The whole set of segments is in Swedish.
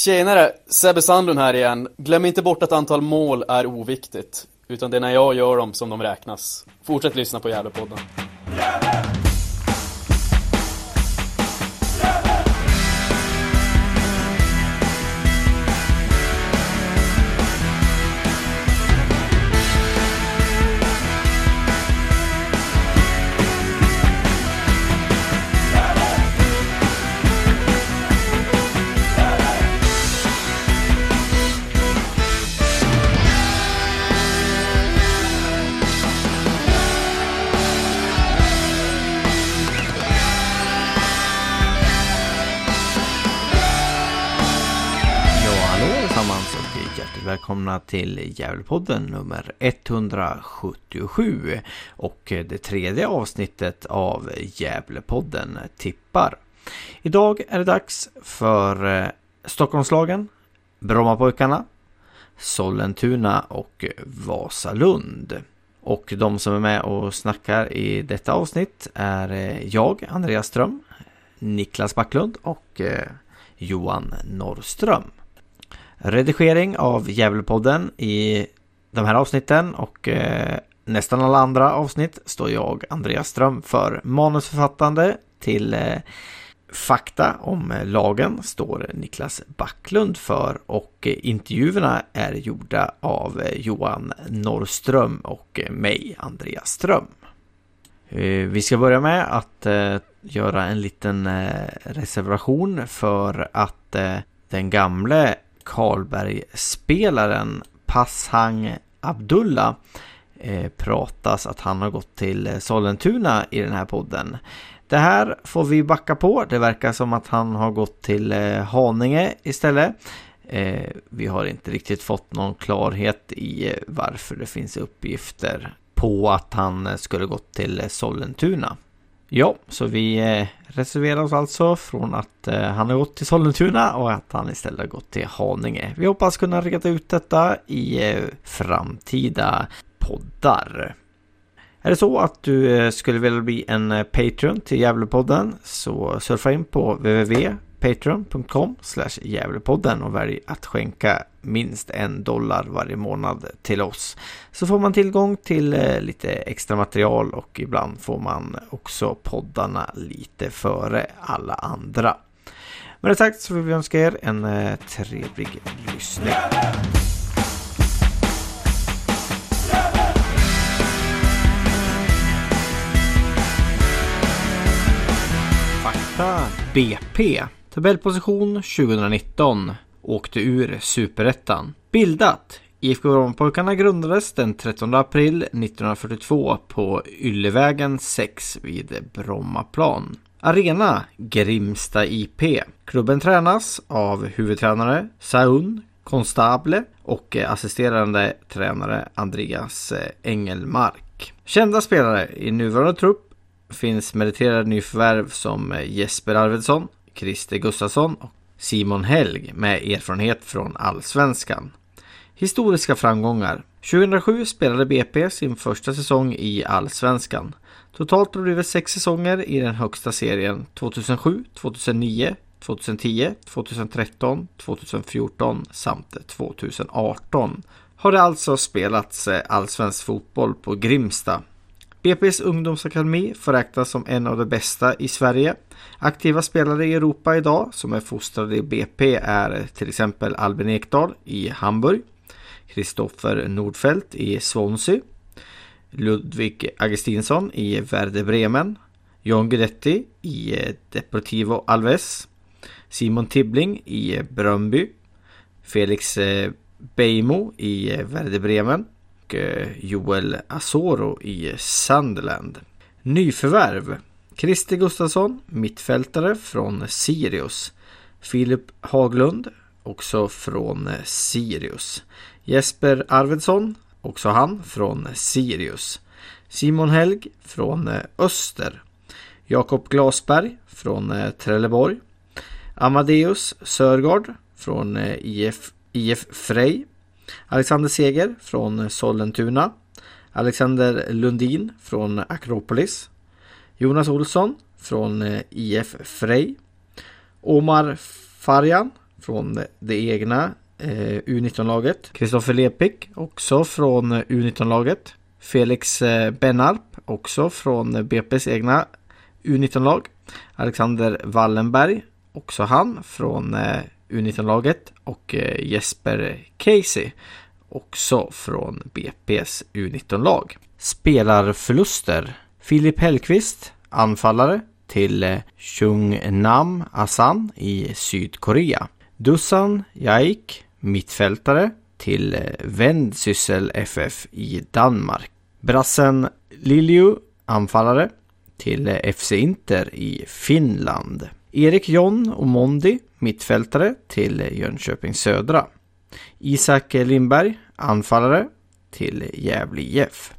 Tjenare! Sebbe Sandlund här igen. Glöm inte bort att antal mål är oviktigt. Utan det är när jag gör dem som de räknas. Fortsätt lyssna på Gävlepodden. Ja, välkomna till Gävlepodden nummer 177 och eh, det tredje avsnittet av Gävlepodden tippar. Idag är det dags för eh, Stockholmslagen, Brommapojkarna, Sollentuna och Vasalund. Och de som är med och snackar i detta avsnitt är eh, jag, Andreas Ström, Niklas Backlund och Johan Norrström. Redigering av Gävlepodden i de här avsnitten och eh, nästan alla andra avsnitt står jag, Andreas Ström, för. Manusförfattande till eh, fakta om lagen står Niklas Backlund för och eh, intervjuerna är gjorda av eh, Johan Norrström och eh, mig, Andreas Ström. Vi ska börja med att göra en liten reservation för att den gamle Karlberg-spelaren Passhang Abdullah eh, pratas att han har gått till Sollentuna i den här podden. Det här får vi backa på. Det verkar som att han har gått till eh, Haninge istället. Eh, vi har inte riktigt fått någon klarhet i varför det finns uppgifter på att han skulle gått till Sollentuna. Ja, så vi eh, reserverar oss alltså från att eh, han har gått till Sollentuna och att han istället har gått till Haninge. Vi hoppas kunna reda ut detta i eh, framtida poddar. Är det så att du eh, skulle vilja bli en eh, Patreon till Gävlepodden så surfa in på www patreon.com Gävlepodden och välj att skänka minst en dollar varje månad till oss. Så får man tillgång till eh, lite extra material och ibland får man också poddarna lite före alla andra. Med det sagt så vill vi önska er en eh, trevlig lyssning. Fakta BP. Tabellposition 2019. Åkte ur Superettan. Bildat. IFK Brommapojkarna grundades den 13 april 1942 på Yllevägen 6 vid Brommaplan. Arena Grimsta IP. Klubben tränas av huvudtränare Saun Konstable och assisterande tränare Andreas Engelmark. Kända spelare i nuvarande trupp finns meriterade nyförvärv som Jesper Arvidsson, Christer Gustafsson och Simon Helg med erfarenhet från Allsvenskan. Historiska framgångar. 2007 spelade BP sin första säsong i Allsvenskan. Totalt har det blivit sex säsonger i den högsta serien 2007, 2009, 2010, 2013, 2014 samt 2018. Har det alltså spelats eh, allsvensk fotboll på Grimsta. BP's ungdomsakademi får räknas som en av de bästa i Sverige. Aktiva spelare i Europa idag som är fostrade i BP är till exempel Albin Ekdal i Hamburg, Kristoffer Nordfeldt i Swansea, Ludvig Augustinsson i Werder Bremen, John Guidetti i Deportivo Alves, Simon Tibbling i Bröndby, Felix eh, Beijmo i Werder Bremen och eh, Joel Asoro i Sunderland. Nyförvärv Christer Gustafsson, mittfältare från Sirius. Filip Haglund, också från Sirius. Jesper Arvidsson, också han från Sirius. Simon Helg från eh, Öster. Jakob Glasberg från eh, Trelleborg. Amadeus Sörgard från IF, IF Frej. Alexander Seger från Sollentuna. Alexander Lundin från Akropolis. Jonas Olsson från eh, IF Frej. Omar Farjan från det egna eh, U19-laget. Kristoffer Lepik också från eh, U19-laget. Felix Bennarp också från BP's egna U19-lag. Alexander Wallenberg, också han från U19-laget. Och eh, Jesper Casey, också från BP's U19-lag. Spelarförluster. Filip Hellqvist, anfallare till eh, Chung Nam Asan i Sydkorea. Dusan Jaik, mittfältare till eh, Vendsyssel FF i Danmark. Brassen Lilju, anfallare till FC Inter i Finland. Erik John Omondi, mittfältare till Jönköping Södra. Isak Lindberg, anfallare till Gävle IF.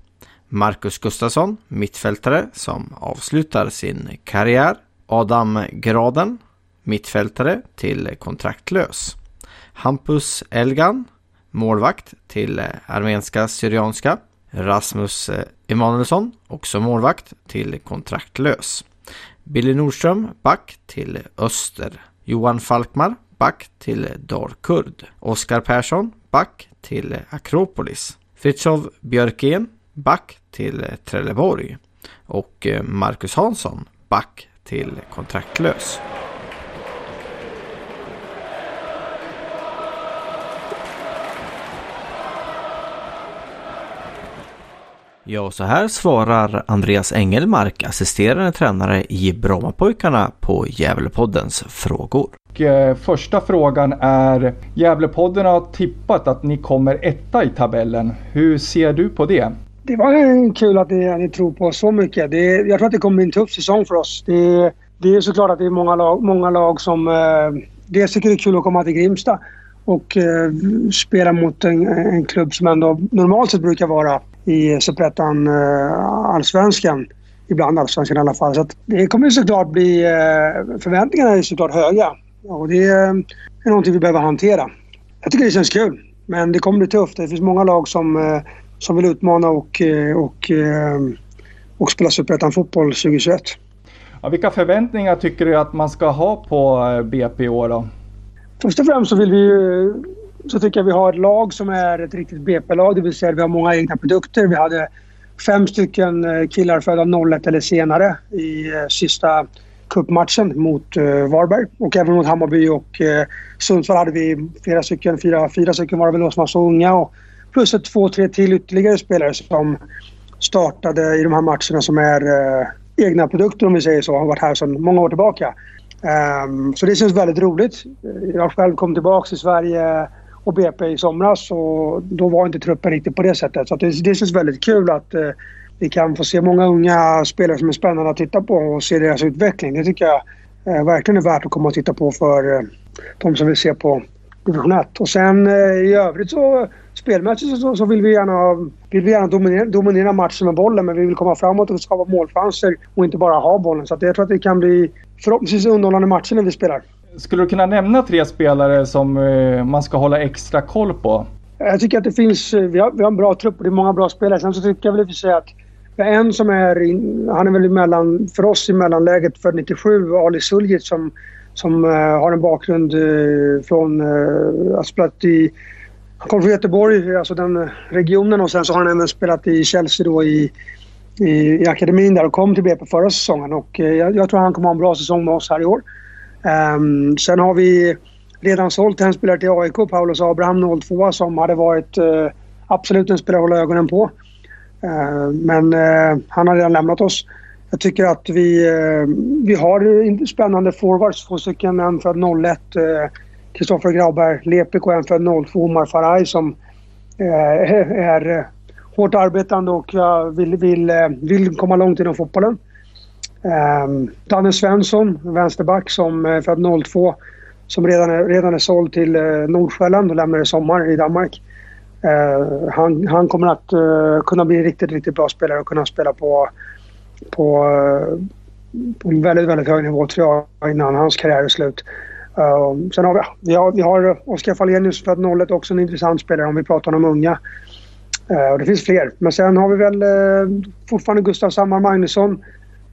Marcus Gustafsson, mittfältare som avslutar sin karriär. Adam Graden, mittfältare till kontraktlös. Hampus Elgan, målvakt till armenska Syrianska. Rasmus Emanuelsson, också målvakt till kontraktlös. Billy Nordström, back till Öster. Johan Falkmar, back till Darkurd. Oskar Persson, back till Akropolis. Fritjof Björkén, back till Trelleborg. Och eh, Marcus Hansson, back till kontraktlös. Ja, så här svarar Andreas Engelmark, assisterande tränare i Brommapojkarna på Gävlepoddens frågor. Och, eh, första frågan är, Gävlepodden har tippat att ni kommer etta i tabellen. Hur ser du på det? Det var kul att ni, ni tror på så mycket. Det, jag tror att det kommer bli en tuff säsong för oss. Det, det är såklart att det är många lag, många lag som... Eh, dels tycker det är kul att komma till Grimsta och eh, spela mot en, en klubb som ändå normalt sett brukar vara i Superettan, eh, Allsvenskan. Ibland Allsvenskan i alla fall. Så det kommer såklart bli... Eh, förväntningarna är såklart höga. Och det är någonting vi behöver hantera. Jag tycker det känns kul. Men det kommer bli tufft. Det finns många lag som, eh, som vill utmana och, och, och spela Superettan-fotboll 2021. Ja, vilka förväntningar tycker du att man ska ha på BP i år då? Först och främst så vill vi ju så tycker jag vi har ett lag som är ett riktigt BP-lag. Det vill säga vi har många egna produkter. Vi hade fem stycken eh, killar födda 01 eller senare i eh, sista cupmatchen mot eh, Varberg. Och även mot Hammarby och Sundsvall hade vi flera stycken, fyra, fyra stycken var det väl som var så unga. Och plus ett två, tre till ytterligare spelare som startade i de här matcherna som är egna produkter om vi säger så. Har varit här sedan många år tillbaka. Um, så det känns väldigt roligt. Jag själv kom tillbaka till Sverige och BP i somras och då var inte truppen riktigt på det sättet. Så det, det känns väldigt kul att eh, vi kan få se många unga spelare som är spännande att titta på och se deras utveckling. Det tycker jag eh, verkligen är värt att komma och titta på för eh, de som vill se på division 1. Och sen eh, i övrigt så spelmässigt så, så, vill vi gärna, vill vi gärna dominera, dominera matchen med bollen men vi vill komma framåt och skapa målchanser och inte bara ha bollen. Så jag tror att det kan bli förhoppningsvis underhållande matcher när vi spelar. Skulle du kunna nämna tre spelare som eh, man ska hålla extra koll på? Jag tycker att det finns... Eh, vi har, vi har en bra trupp och det är många bra spelare. Sen så tycker jag väl att sig att vi har en som är... In, han är väl mellan, för oss i mellanläget för 97, Ali Suljic som, som eh, har en bakgrund från... Uh, har spelat i... Han kommer från Göteborg, alltså den regionen och sen så har han även spelat i Chelsea då i, i, i akademin där och kom till BP förra säsongen och jag, jag tror han kommer ha en bra säsong med oss här i år. Um, sen har vi redan sålt en spelare till AIK, Paulus Abraham 02 som hade varit uh, absolut en spelare att hålla ögonen på. Uh, men uh, han har redan lämnat oss. Jag tycker att vi, eh, vi har spännande forwards. Två stycken. En född 01, Kristoffer Grauberg Lepik och en född 02, Omar Faraj som är hårt arbetande och vill, vill, vill komma långt inom fotbollen. Um, Danne Svensson, vänsterback som är född 02. Som redan är, redan är såld till uh, Nordsjälland och lämnar i sommar i Danmark. Uh, han, han kommer att uh, kunna bli en riktigt, riktigt bra spelare och kunna spela på, på, på en väldigt, väldigt hög nivå tror jag innan hans karriär är slut. Ehm, sen har vi, vi har, vi har Oskar Fallenius född 01 också en intressant spelare om vi pratar om unga. Och det finns fler. Men sen har vi väl fortfarande Gustav Sammar Magnusson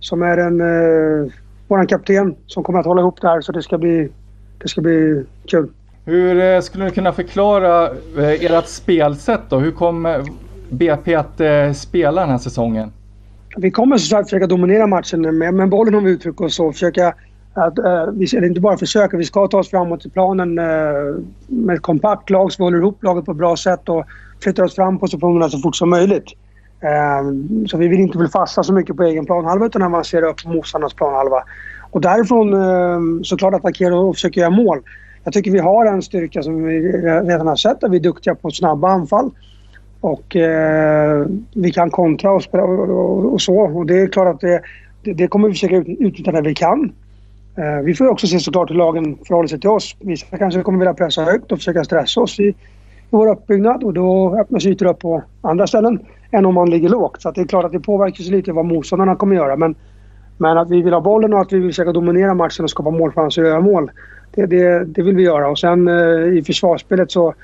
som är en, eh, vår kapten som kommer att hålla ihop det här så det ska bli det ska bli kul. Hur eh, skulle du kunna förklara eh, ert spelsätt då? Hur kommer BP att eh, spela den här säsongen? Vi kommer så sagt försöka dominera matchen med, med bollen om vi uttrycker oss så. Försöka att, uh, vi, eller inte bara försöka, vi ska ta oss framåt i planen uh, med ett kompakt lag som håller ihop laget på ett bra sätt och flyttar oss fram positionerna så fort som möjligt. Ehm, så vi vill inte bli fasta så mycket på egen planhalva utan avancera upp på motståndarnas planhalva. Och därifrån ehm, såklart attackera och försöka göra mål. Jag tycker vi har en styrka som vi redan har sett, att vi är duktiga på snabba anfall. Och eh, vi kan kontra och, spela och, och, och, så. Och det är klart att det, det, det kommer vi försöka utnyttja när vi kan. Eh, vi får också se såklart hur lagen förhåller sig till oss. Vissa kanske kommer vilja pressa högt och försöka stressa oss Vi, vår uppbyggnad och då öppnas ytor upp på andra ställen än om man ligger lågt. Så det är klart att det påverkar sig lite vad motståndarna kommer göra. Men, men att vi vill ha bollen och att vi vill försöka dominera matchen och skapa målchanser och göra mål. Det, det, det vill vi göra. Och sen eh, i försvarsspelet så,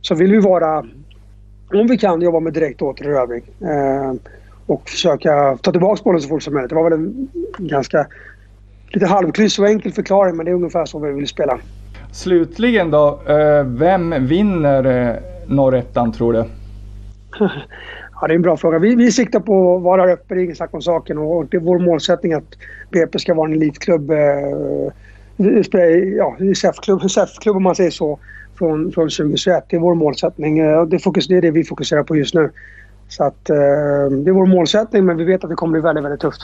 så vill vi vara om vi kan jobba med direkt återerövring. Eh, och försöka ta tillbaka bollen så fort som möjligt. Det var väl en ganska lite halvkryss och enkel förklaring men det är ungefär så vi vill spela. Slutligen då, eh, vem vinner eh, norrettan tror du? ja, det är en bra fråga. Vi, vi siktar på att vara uppe, det är inget snack om saken. Och det är vår målsättning att BP ska vara en elitklubb. Eh, ja, SEF-klubb om man säger så från, från 2021. Det är vår målsättning. Eh, det, fokus, det är det vi fokuserar på just nu. Så att, eh, det är vår målsättning men vi vet att det kommer bli väldigt, väldigt tufft.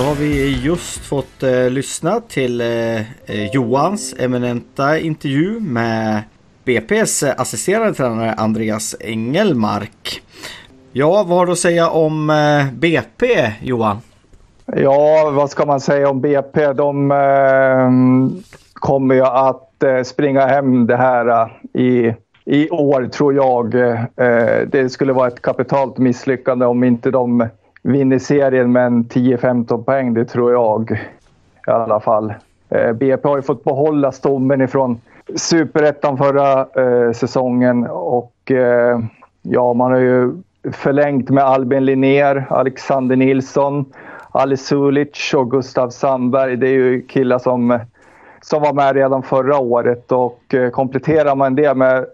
Då har vi just fått eh, lyssna till eh, eh Johans eminenta intervju med BP's eh, assisterande tränare Andreas Engelmark. Ja, vad har du att säga om eh, BP, Johan? Ja, vad ska man säga om BP? De eh, kommer ju att eh, springa hem det här eh, i, i år, tror jag. Eh, det skulle vara ett kapitalt misslyckande om inte de vinner serien med en 10-15 poäng. Det tror jag i alla fall. Eh, BP har ju fått behålla stommen ifrån superettan förra eh, säsongen och eh, ja, man har ju förlängt med Albin Linnér, Alexander Nilsson, Ali Sulic och Gustav Sandberg. Det är ju killar som, som var med redan förra året och eh, kompletterar man det med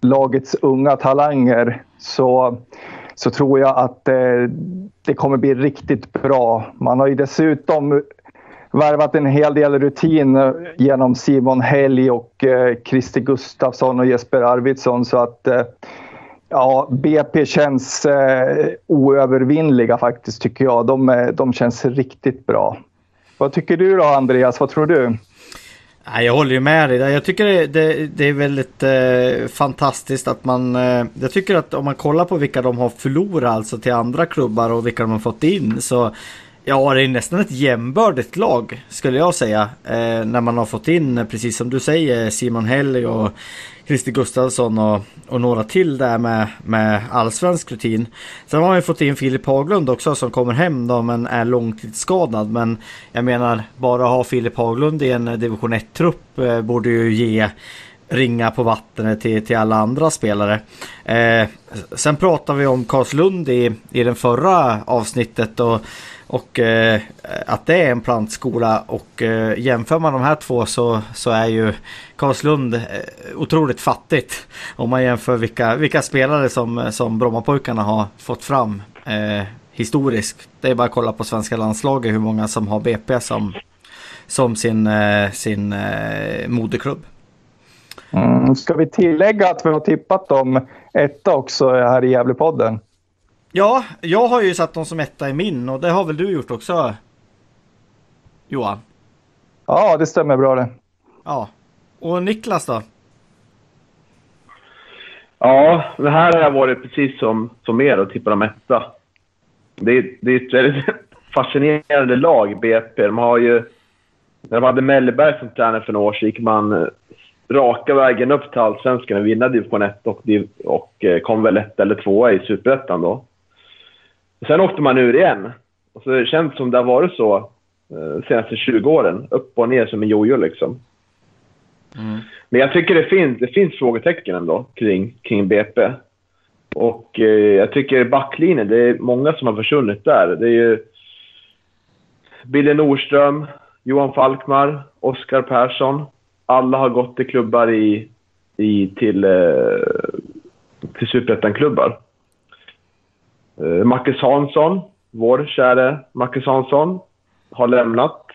lagets unga talanger så, så tror jag att eh, det kommer bli riktigt bra. Man har ju dessutom värvat en hel del rutin genom Simon Helg och eh, Christer Gustafsson och Jesper Arvidsson så att eh, Ja, BP känns eh, oövervinnliga faktiskt tycker jag. De, eh, de känns riktigt bra. Vad tycker du då Andreas? Vad tror du? Jag håller ju med dig. Jag tycker det, det, det är väldigt eh, fantastiskt att man... Eh, jag tycker att om man kollar på vilka de har förlorat alltså till andra klubbar och vilka de har fått in så... Ja, det är nästan ett jämbördigt lag skulle jag säga. Eh, när man har fått in, eh, precis som du säger, Simon Helg och Christer Gustafsson och, och några till där med, med allsvensk rutin. Sen har man ju fått in Filip Haglund också som kommer hem då men är långtidsskadad. Men jag menar bara ha Filip Haglund i en eh, division 1-trupp eh, borde ju ge ringa på vattnet till, till alla andra spelare. Eh, sen pratade vi om Karlslund i, i den förra avsnittet och och eh, att det är en plantskola och eh, jämför man de här två så, så är ju Karlslund eh, otroligt fattigt. Om man jämför vilka, vilka spelare som, som Brommapojkarna har fått fram eh, historiskt. Det är bara att kolla på svenska landslaget hur många som har BP som, som sin, eh, sin eh, moderklubb. Mm. Ska vi tillägga att vi har tippat dem etta också här i Gävlepodden? Ja, jag har ju satt dem som etta i min och det har väl du gjort också? Johan? Ja, det stämmer bra det. Ja. Och Niklas då? Ja, det här har jag varit precis som, som er och tippat dem etta. Det, det är ett väldigt fascinerande lag, BP. De har ju... När de hade Mellberg som tränare för några år så gick man raka vägen upp till Allsvenskan och vinna division 1 och, och eh, kom väl ett eller tvåa i Superettan då. Sen åkte man ur igen. Och så det känns som det har varit så de eh, senaste 20 åren. Upp och ner som en jojo liksom. Mm. Men jag tycker det finns, det finns frågetecken ändå kring, kring BP. Och eh, jag tycker backlinjen, det är många som har försvunnit där. Det är ju Billy Nordström, Johan Falkmar, Oskar Persson. Alla har gått till klubbar i, i, till, eh, till superettan-klubbar. Eh, Marcus Hansson, vår käre Marcus Hansson, har lämnat.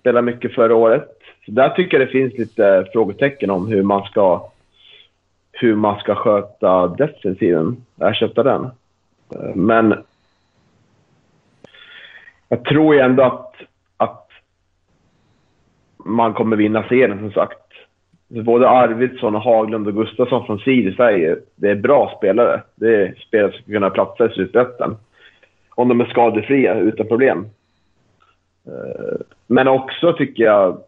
Spelade mycket förra året. Så där tycker jag det finns lite frågetecken om hur man ska, hur man ska sköta defensiven, ersätta den. Eh, Men jag tror ju ändå att, att man kommer vinna serien, som sagt. Både Arvidsson, och Haglund och Gustafsson från Sirius säger det är bra spelare. Det är spelare som ska kunna platsa i Superettan. Om de är skadefria, utan problem. Eh, men också tycker jag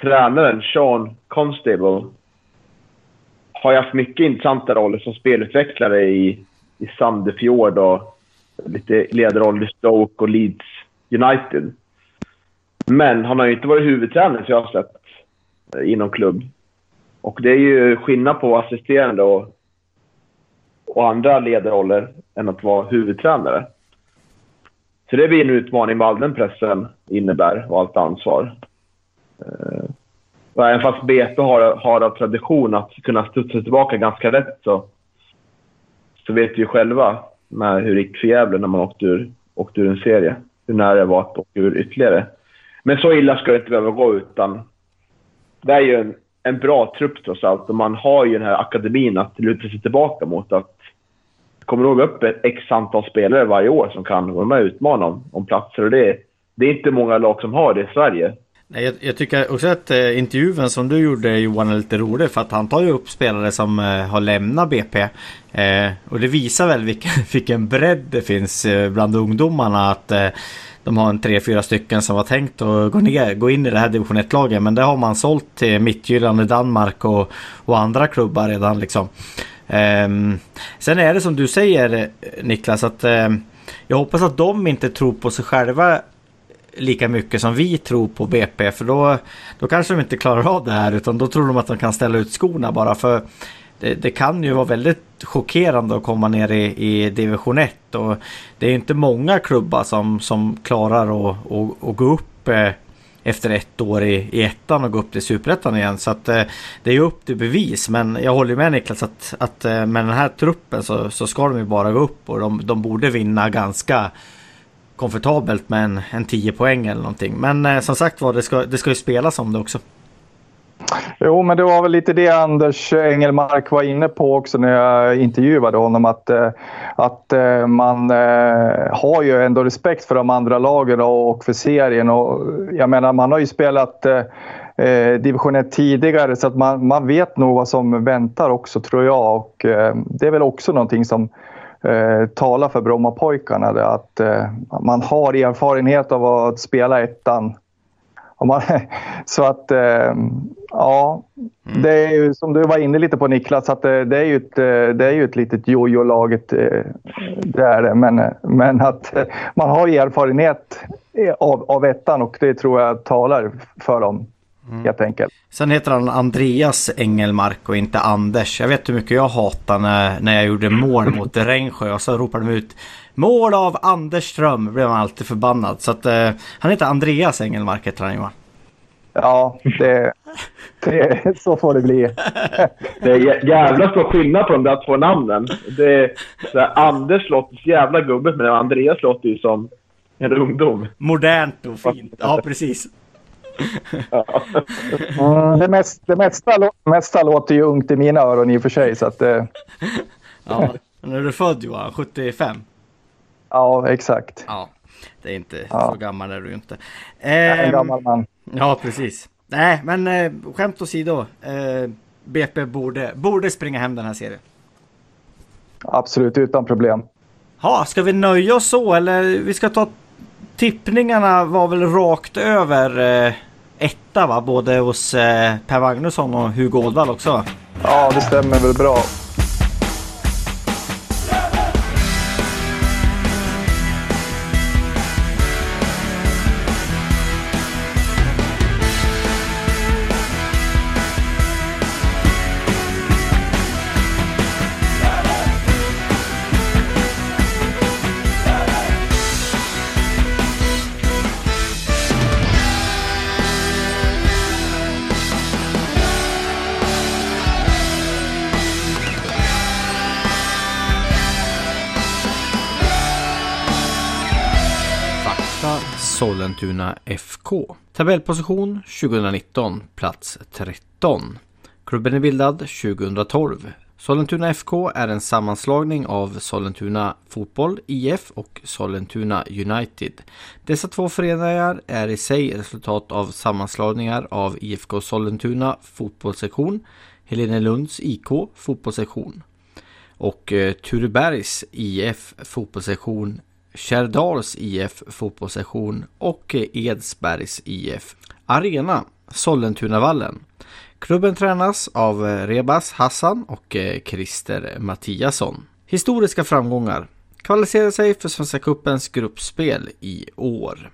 tränaren Sean Constable har ju haft mycket intressanta roller som spelutvecklare i, i Sandefjord och lite ledarroll i Stoke och Leeds United. Men han har ju inte varit huvudtränare, så jag har sett, Eh, inom klubb. Och det är ju skillnad på assisterande och, och andra ledarroller än att vara huvudtränare. Så det blir en utmaning med all den pressen innebär och allt ansvar. Eh, och även fast BP har, har av tradition att kunna studsa tillbaka ganska rätt så, så vet vi ju själva med hur det gick för Gävle när man åkte ur, åkte ur en serie. Hur nära det var att åka ur ytterligare. Men så illa ska det inte behöva gå utan det är ju en, en bra trupp trots allt och man har ju den här akademin att luta sig tillbaka mot. att kommer nog upp ett x antal spelare varje år som kan vara med och utmana om, om platser och det, det är inte många lag som har det i Sverige. Nej, jag, jag tycker också att eh, intervjun som du gjorde Johan är lite rolig för att han tar ju upp spelare som eh, har lämnat BP. Eh, och det visar väl vilken, vilken bredd det finns eh, bland ungdomarna att eh, de har en tre, fyra stycken som var tänkt att gå, ner, gå in i det här division 1-laget. Men det har man sålt till Mittjylland i Danmark och, och andra klubbar redan liksom. Um, sen är det som du säger Niklas att um, jag hoppas att de inte tror på sig själva lika mycket som vi tror på BP. För då, då kanske de inte klarar av det här utan då tror de att de kan ställa ut skorna bara. För det, det kan ju vara väldigt chockerande att komma ner i, i division 1. Och det är inte många klubbar som, som klarar att, att, att gå upp eh, efter ett år i, i ettan och gå upp till superettan igen. Så att eh, det är ju upp till bevis. Men jag håller med Niklas att, att eh, med den här truppen så, så ska de ju bara gå upp och de, de borde vinna ganska komfortabelt med en, en 10 poäng eller någonting. Men eh, som sagt var, det ska, det ska ju spelas om det också. Jo, men det var väl lite det Anders Engelmark var inne på också när jag intervjuade honom. Att, eh, att eh, man eh, har ju ändå respekt för de andra lagen och för serien. Och jag menar, man har ju spelat division 1 tidigare så att man, man vet nog vad som väntar också tror jag. Och det är väl också någonting som talar för Brommapojkarna. Att man har erfarenhet av att spela ettan man, så att, ja, mm. det är ju som du var inne lite på Niklas, att det, det är ju ett, det är ju ett litet jojo-laget. Det är det. Men, men att man har erfarenhet av, av ettan och det tror jag talar för dem. Mm. Helt enkelt. Sen heter han Andreas Engelmark och inte Anders. Jag vet hur mycket jag hatar när, när jag gjorde mål mot Rengsjö och så ropade de ut Mål av Anders Ström. Blev man alltid förbannad. Så att eh, han heter Andreas Engelmark heter han Johan. Ja, det, det, så får det bli. Det är jävla stor skillnad på de där två namnen. Det, det Anders låter så jävla gubbigt men Andreas låter ju som en ungdom. Modernt och fint. Ja, precis. Mm, det, mest, det mesta, mesta låter ju ungt i mina öron i och för sig. Så att, eh. ja, när du är född Johan? 75? Ja, exakt. Ja, det är inte ja. så gammal är du inte. Eh, en ehm, gammal man. Ja, precis. Nej, men eh, skämt åsido. Eh, BP borde, borde springa hem den här serien. Absolut, utan problem. Ja, ska vi nöja oss så eller vi ska ta tippningarna var väl rakt över eh, etta va? Både hos eh, Per Magnusson och Hugo Ådvall också. Ja, det stämmer väl bra. Sollentuna FK. Tabellposition 2019, plats 13. Klubben är bildad 2012. Sollentuna FK är en sammanslagning av Sollentuna Fotboll IF och Sollentuna United. Dessa två föreningar är i sig resultat av sammanslagningar av IFK Sollentuna fotbollssektion, Helenelunds IK fotbollssektion och eh, Turebergs IF fotbollssektion, Kärdals IF fotbollssektion och Edsbergs IF. Arena Sollentunavallen. Klubben tränas av Rebas Hassan och Christer Mattiasson. Historiska framgångar. Kvalificerar sig för Svenska Cupens gruppspel i år.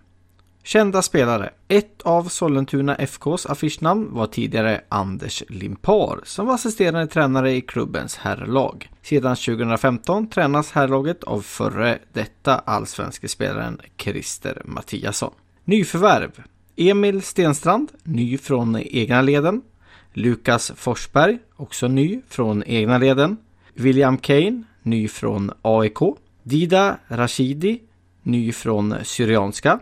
Kända spelare. Ett av Sollentuna FKs affischnamn var tidigare Anders Limpar som var assisterande tränare i klubbens herrlag. Sedan 2015 tränas herrlaget av före detta allsvenske spelaren Christer Mattiasson. Nyförvärv. Emil Stenstrand, ny från egna leden. Lukas Forsberg, också ny från egna leden. William Kane, ny från AIK. Dida Rashidi, ny från Syrianska.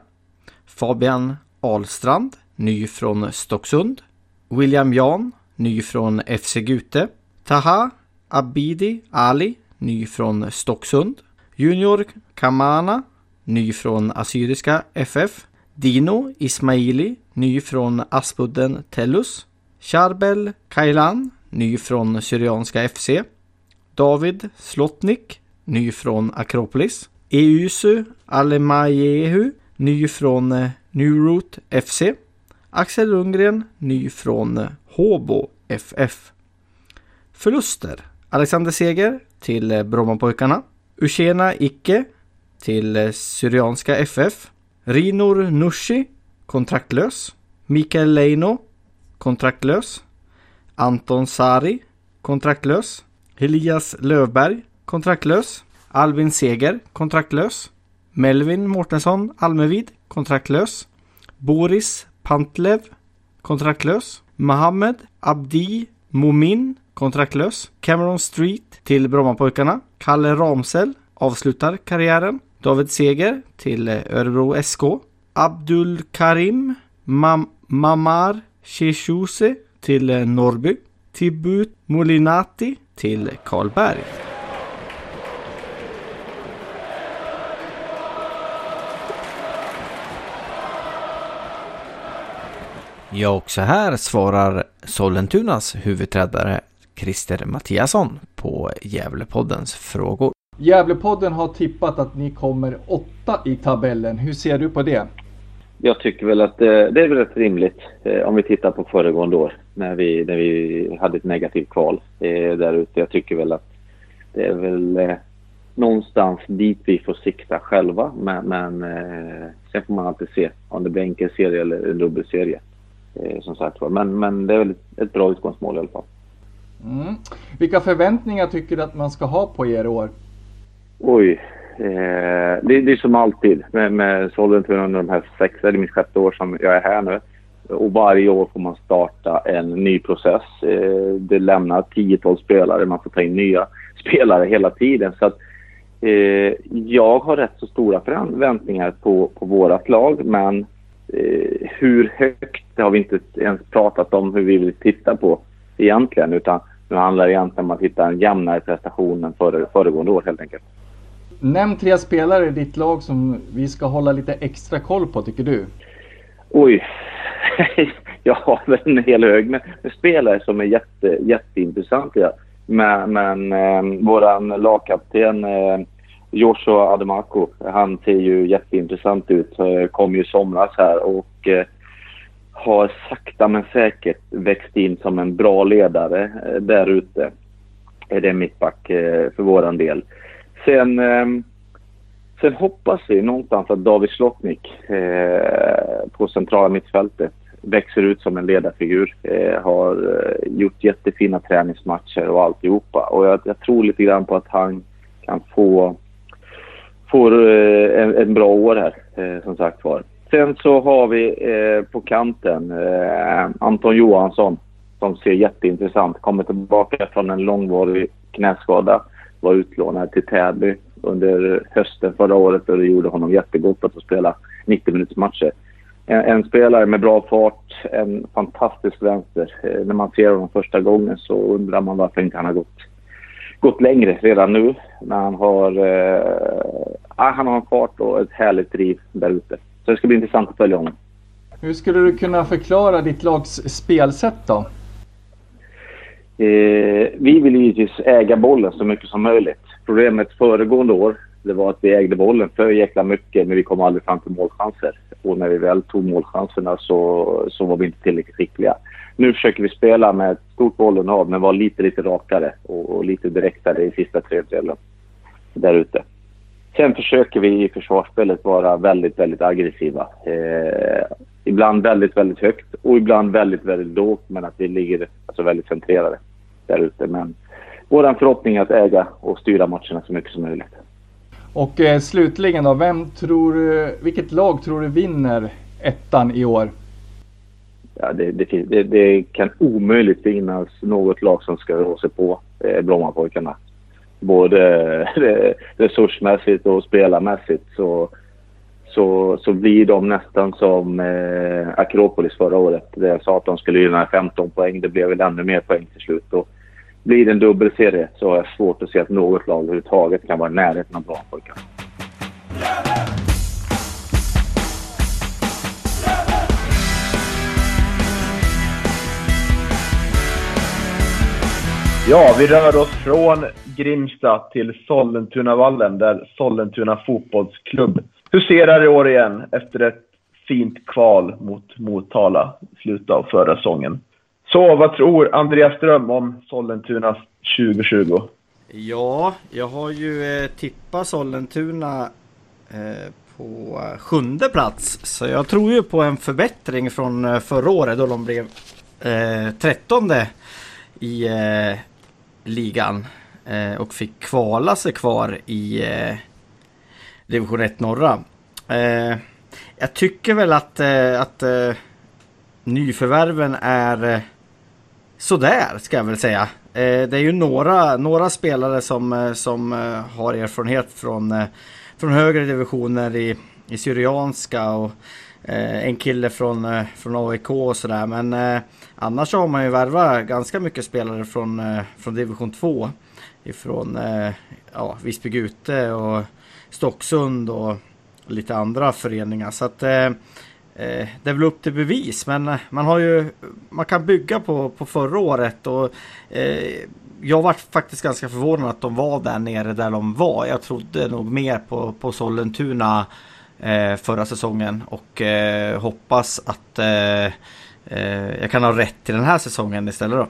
Fabian Ahlstrand, ny från Stocksund. William Jan, ny från FC Gute. Taha Abidi Ali, ny från Stocksund. Junior Kamana, ny från Assyriska FF. Dino Ismaili, ny från Aspudden Tellus. Charbel Kailan, ny från Syrianska FC. David Slotnik, ny från Akropolis. Eusu Alemajehu, ny från eh, New Root FC. Axel Lundgren, ny från eh, Håbo FF. Förluster. Alexander Seger till eh, Brommapojkarna. Ushena Icke till eh, Syrianska FF. Rinor Nushi, kontraktlös. Mikael Leino, kontraktlös. Anton Sari, kontraktlös. Elias Lövberg, kontraktlös. Albin Seger, kontraktlös. Melvin Mårtensson Almevid, kontraktlös. Boris Pantlev, kontraktlös. Mohammed Abdi Momin, kontraktlös. Cameron Street till Brommapojkarna. Kalle Ramsel avslutar karriären. David Seger till eh, Örebro SK. Abdul Karim Mam Mamar Sheshuse till eh, Norrby. Tibut Molinati till Karlberg. Ja, också här svarar Sollentunas huvudtränare Christer Mattiasson på Gävlepoddens frågor. Gävlepodden har tippat att ni kommer åtta i tabellen. Hur ser du på det? Jag tycker väl att det, det är väl rätt rimligt eh, om vi tittar på föregående år när vi, när vi hade ett negativt kval eh, där ute. Jag tycker väl att det är väl eh, någonstans dit vi får sikta själva. Men, men eh, sen får man alltid se om det blir enkel serie eller en dubbelserie. Eh, som sagt men, men det är väl ett bra utgångsmål i alla fall. Mm. Vilka förväntningar tycker du att man ska ha på er år? Oj. Eh, det, det, är som alltid med, med Sollentuna under de här sex, det är mitt sjätte år som jag är här nu. Och varje år får man starta en ny process. Eh, det lämnar tiotal spelare, man får ta in nya spelare hela tiden. Så att, eh, jag har rätt så stora förväntningar på, på vårat lag, men eh, hur högt det har vi inte ens pratat om hur vi vill titta på egentligen. Utan nu handlar det egentligen om att hitta en jämnare prestation än före, föregående år helt enkelt. Nämn tre spelare i ditt lag som vi ska hålla lite extra koll på tycker du? Oj. jag har väl en hel hög med, spelare som är jätte, jätteintressanta. Men, men eh, våran lagkapten eh, Joshua Ademako, han ser ju jätteintressant ut. Eh, kom ju i somras här och eh, har sakta men säkert växt in som en bra ledare eh, där ute. Det är mittback för våran del. Sen, sen hoppas vi någonstans att David Slotnik på centrala mittfältet växer ut som en ledarfigur. har gjort jättefina träningsmatcher och alltihopa. Och jag, jag tror lite grann på att han kan få får eh, en, en, bra år här, eh, som sagt var. Sen så har vi eh, på kanten eh, Anton Johansson som ser jätteintressant. Kommer tillbaka från en långvarig knäskada. Var utlånad till Täby under hösten förra året och det gjorde honom jättegott att få spela 90 minuters matcher. En, en, spelare med bra fart, en fantastisk vänster. Eh, när man ser honom första gången så undrar man varför inte han har gått, gått längre redan nu. När han har, eh, han har en fart och ett härligt driv där ute. Så det ska bli intressant att följa honom. Hur skulle du kunna förklara ditt lags spelsätt då? Eh, vi vill givetvis äga bollen så mycket som möjligt. Problemet föregående år det var att vi ägde bollen för jäkla mycket men vi kom aldrig fram till målchanser. Och när vi väl tog målchanserna så, så var vi inte tillräckligt skickliga. Nu försöker vi spela med ett stort bollinnehav men vara lite, lite rakare och, och lite direktare i sista tredjedelen där ute. Sen försöker vi i försvarsspelet vara väldigt, väldigt aggressiva. Eh, ibland väldigt, väldigt högt och ibland väldigt, väldigt lågt men att vi ligger alltså väldigt centrerade där ute. Men vår förhoppning är att äga och styra matcherna så mycket som möjligt. Och eh, slutligen då, vem tror eh, vilket lag tror du vinner ettan i år? Ja, det, det, det, det kan omöjligt finnas något lag som ska rå sig på eh, Brommapojkarna. Både eh, resursmässigt och spelarmässigt så, så, så blir de nästan som eh, Akropolis förra året. Där jag sa att de skulle vinna 15 poäng. Det blev väl ännu mer poäng till slut. Och blir det en dubbelserie så har jag svårt att se att något lag överhuvudtaget kan vara i närheten av Brommapojkarna. Ja, vi rör oss från Grimsta till Sollentunavallen där Sollentuna fotbollsklubb huserar i år igen efter ett fint kval mot Motala i slutet av förra säsongen. Så vad tror Andreas Ström om Sollentunas 2020? Ja, jag har ju eh, tippat Sollentuna eh, på eh, sjunde plats. Så jag tror ju på en förbättring från eh, förra året då de blev eh, trettonde i eh, ligan. Eh, och fick kvala sig kvar i eh, division 1 norra. Eh, jag tycker väl att, eh, att eh, nyförvärven är eh, sådär ska jag väl säga. det är ju några, några spelare som, som har erfarenhet från, från högre divisioner i, i Syrianska och en kille från, från AIK och sådär. Men annars har man ju värvat ganska mycket spelare från, eh, från division 2 ifrån eh, ja, Visby Gute och Stocksund och lite andra föreningar. Så att eh, eh det är väl upp till bevis. Men man har ju man kan bygga på, på förra året och eh, jag var faktiskt ganska förvånad att de var där nere där de var. Jag trodde nog mer på, på Sollentuna eh, förra säsongen och eh, hoppas att eh, jag kan ha rätt till den här säsongen istället då.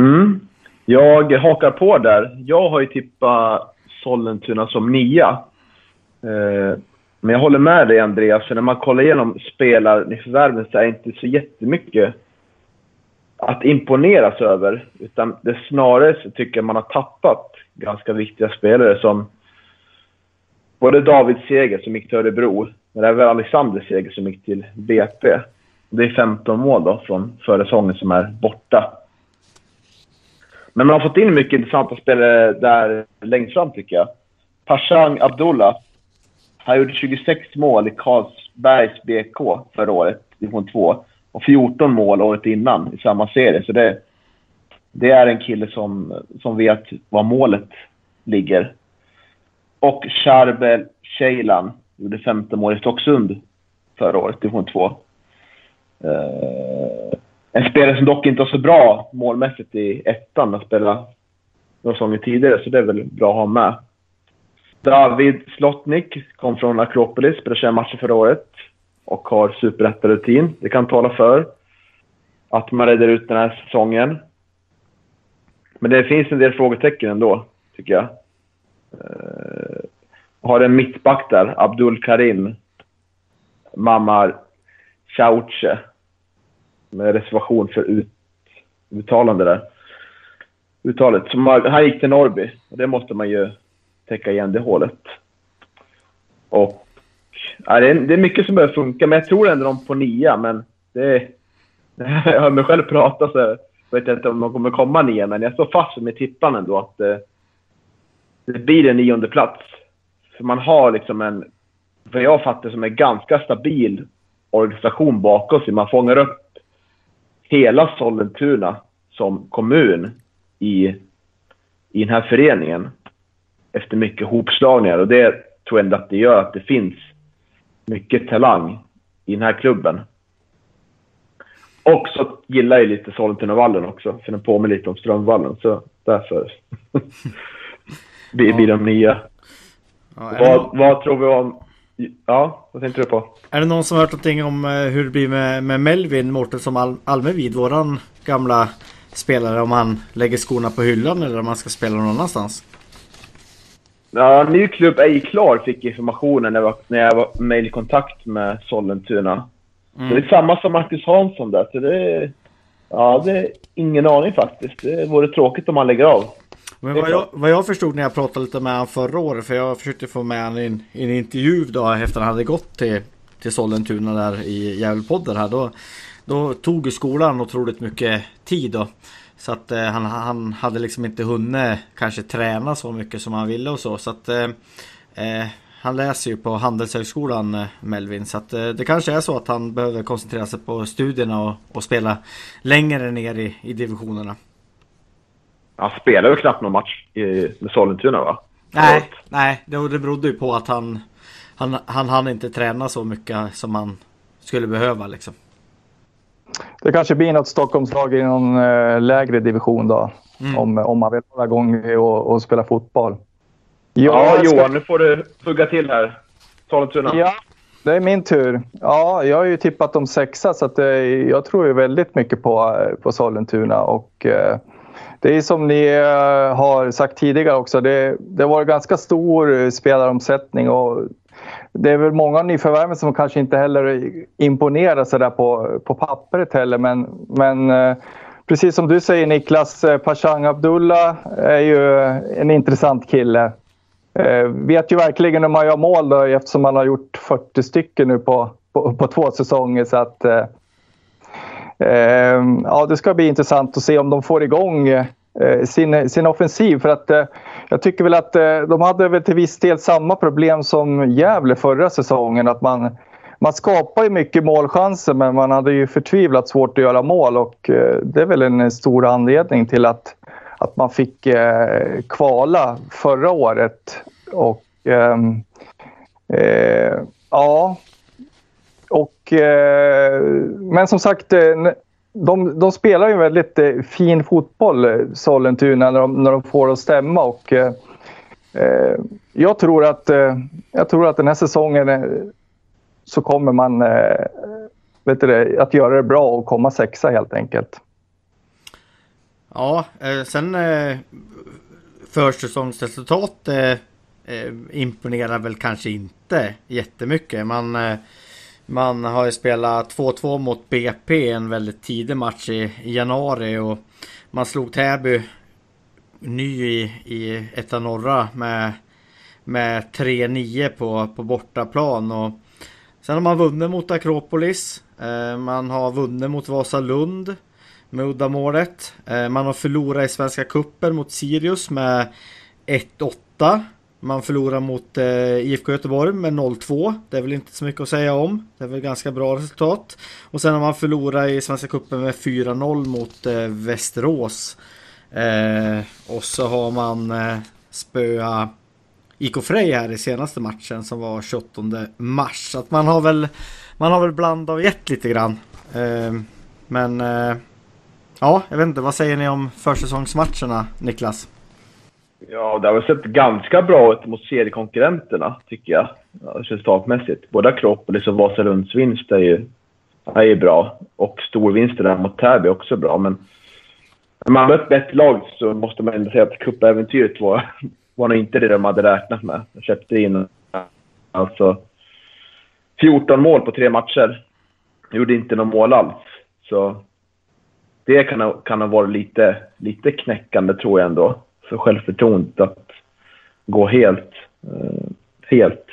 Mm. Jag hakar på där. Jag har ju tippat Sollentuna som nia. Eh, men jag håller med dig Andreas, för när man kollar igenom spelarförvärven så är det inte så jättemycket att imponeras över. Utan det snarare så tycker jag man har tappat ganska viktiga spelare som både David Seger som gick till Örebro, men även Alexander Seger som gick till BP. Det är 15 mål då från förra säsongen som är borta. Men man har fått in mycket intressanta spelare där längst fram tycker jag. Pashang Abdullah. Han gjorde 26 mål i Karlsbergs BK förra året, division 2. Och 14 mål året innan i samma serie. Så det, det är en kille som, som vet var målet ligger. Och Charbel Ceylan gjorde 15 mål i Stocksund förra året, division 2. Uh, en spelare som dock inte var så bra målmässigt i ettan att spela några säsonger tidigare, så det är väl bra att ha med. David Slotnik kom från Akropolis, spelade 21 matcher förra året och har superettarutin. Det kan tala för att man räddar ut den här säsongen. Men det finns en del frågetecken ändå, tycker jag. Uh, har en mittback där, Abdul Karim. Mamar Chauche med reservation för ut, uttalande där. Uttalet. Så man, han gick till Norrby och det måste man ju täcka igen det hålet. Och ja, det, är, det är mycket som behöver funka, men jag tror ändå de på nia. Men det, jag hör mig själv prata så vet jag inte om de kommer komma nia, men jag står fast med tippan ändå att det, det blir en nionde plats. För man har liksom en vad jag fattar som en ganska stabil organisation bakom sig. Man fångar upp hela Sollentuna som kommun i, i den här föreningen efter mycket hopslagningar. Och det tror jag ändå att det gör att det finns mycket talang i den här klubben. Och så gillar jag lite Sollentunavallen också, för den påminner lite om Strömvallen. Så därför blir, blir de nya. Ja, Vad, vad tror vi om... Ja, vad tänkte du på? är det någon som har hört någonting om eh, hur det blir med, med Melvin Mårtensson Al Almevid, våran gamla spelare, om han lägger skorna på hyllan eller om han ska spela någon annanstans? Ja, ny klubb är ju klar, fick informationen när jag var, när jag var mejlkontakt med Sollentuna. Mm. Det är samma som Marcus Hansson där, så det. Ja, det är ingen aning faktiskt. Det vore tråkigt om han lägger av. Men vad jag, vad jag förstod när jag pratade lite med honom förra året, för jag försökte få med honom i en, i en intervju då efter han hade gått till, till Sollentuna där i Gävlepodden här. Då, då tog skolan otroligt mycket tid då. Så att eh, han, han hade liksom inte hunnit kanske träna så mycket som han ville och så. Så att eh, eh, han läser ju på Handelshögskolan eh, Melvin. Så att eh, det kanske är så att han behöver koncentrera sig på studierna och, och spela längre ner i, i divisionerna. Han spelar ju knappt någon match i, med Sollentuna va? Nej, nej det, det berodde ju på att han, han, han hann inte träna så mycket som han skulle behöva liksom. Det kanske blir något Stockholmslag i någon eh, lägre division då. Mm. Om, om man vill hålla igång och, och spela fotboll. Ja, ska- Johan, nu får du hugga till här. Sollentuna. Ja, det är min tur. Ja, jag har ju tippat dem sexa så att, eh, jag tror ju väldigt mycket på, eh, på Sollentuna. Och, eh, det är som ni eh, har sagt tidigare också, det, det var ganska stor eh, spelaromsättning och det är väl många nyförvärv som kanske inte heller imponerar sådär på, på pappret heller. Men, men eh, precis som du säger Niklas, Pashang Abdullah är ju en intressant kille. Vet ju verkligen hur man gör mål då, eftersom han har gjort 40 stycken nu på, på, på två säsonger. Så att, eh, Ehm, ja, det ska bli intressant att se om de får igång eh, sin, sin offensiv. För att, eh, jag tycker väl att eh, de hade väl till viss del samma problem som Gävle förra säsongen. Att man, man skapar ju mycket målchanser men man hade ju förtvivlat svårt att göra mål och eh, det är väl en stor anledning till att att man fick eh, kvala förra året. Och ehm, eh, ja, och eh, men som sagt, eh, de, de spelar ju väldigt eh, fin fotboll, eh, Sollentuna, när de, när de får det att stämma. Och, eh, jag, tror att, eh, jag tror att den här säsongen så kommer man eh, vet du det, att göra det bra och komma sexa helt enkelt. Ja, eh, sen eh, försäsongsresultat eh, eh, imponerar väl kanske inte jättemycket. Man, eh, man har ju spelat 2-2 mot BP en väldigt tidig match i, i januari och man slog Täby ny i, i etta norra med, med 3-9 på, på bortaplan. Och sen har man vunnit mot Akropolis. Eh, man har vunnit mot Vasalund med uddamålet. Eh, man har förlorat i Svenska Cupen mot Sirius med 1-8. Man förlorar mot eh, IFK Göteborg med 0-2. Det är väl inte så mycket att säga om. Det är väl ganska bra resultat. Och sen har man förlorat i Svenska Cupen med 4-0 mot eh, Västerås. Eh, och så har man eh, spöa IK Frej här i senaste matchen som var 28 mars. Så att man har väl man har väl blandat och gett lite grann. Eh, men eh, ja, jag vet inte. Vad säger ni om försäsongsmatcherna Niklas? Ja, det har väl sett ganska bra ut mot seriekonkurrenterna, tycker jag. Ja, resultatmässigt. Både Akropolis och Vasalunds vinst är ju, är ju bra. Och storvinsterna mot Täby är också bra. Men när man mött ett lag så måste man ändå säga att cupäventyret var, var nog inte det de hade räknat med. De köpte in alltså 14 mål på tre matcher. Gjorde inte någon mål alls. Så det kan ha, kan ha varit lite, lite knäckande, tror jag ändå, för självförtroendet att gå helt, eh, helt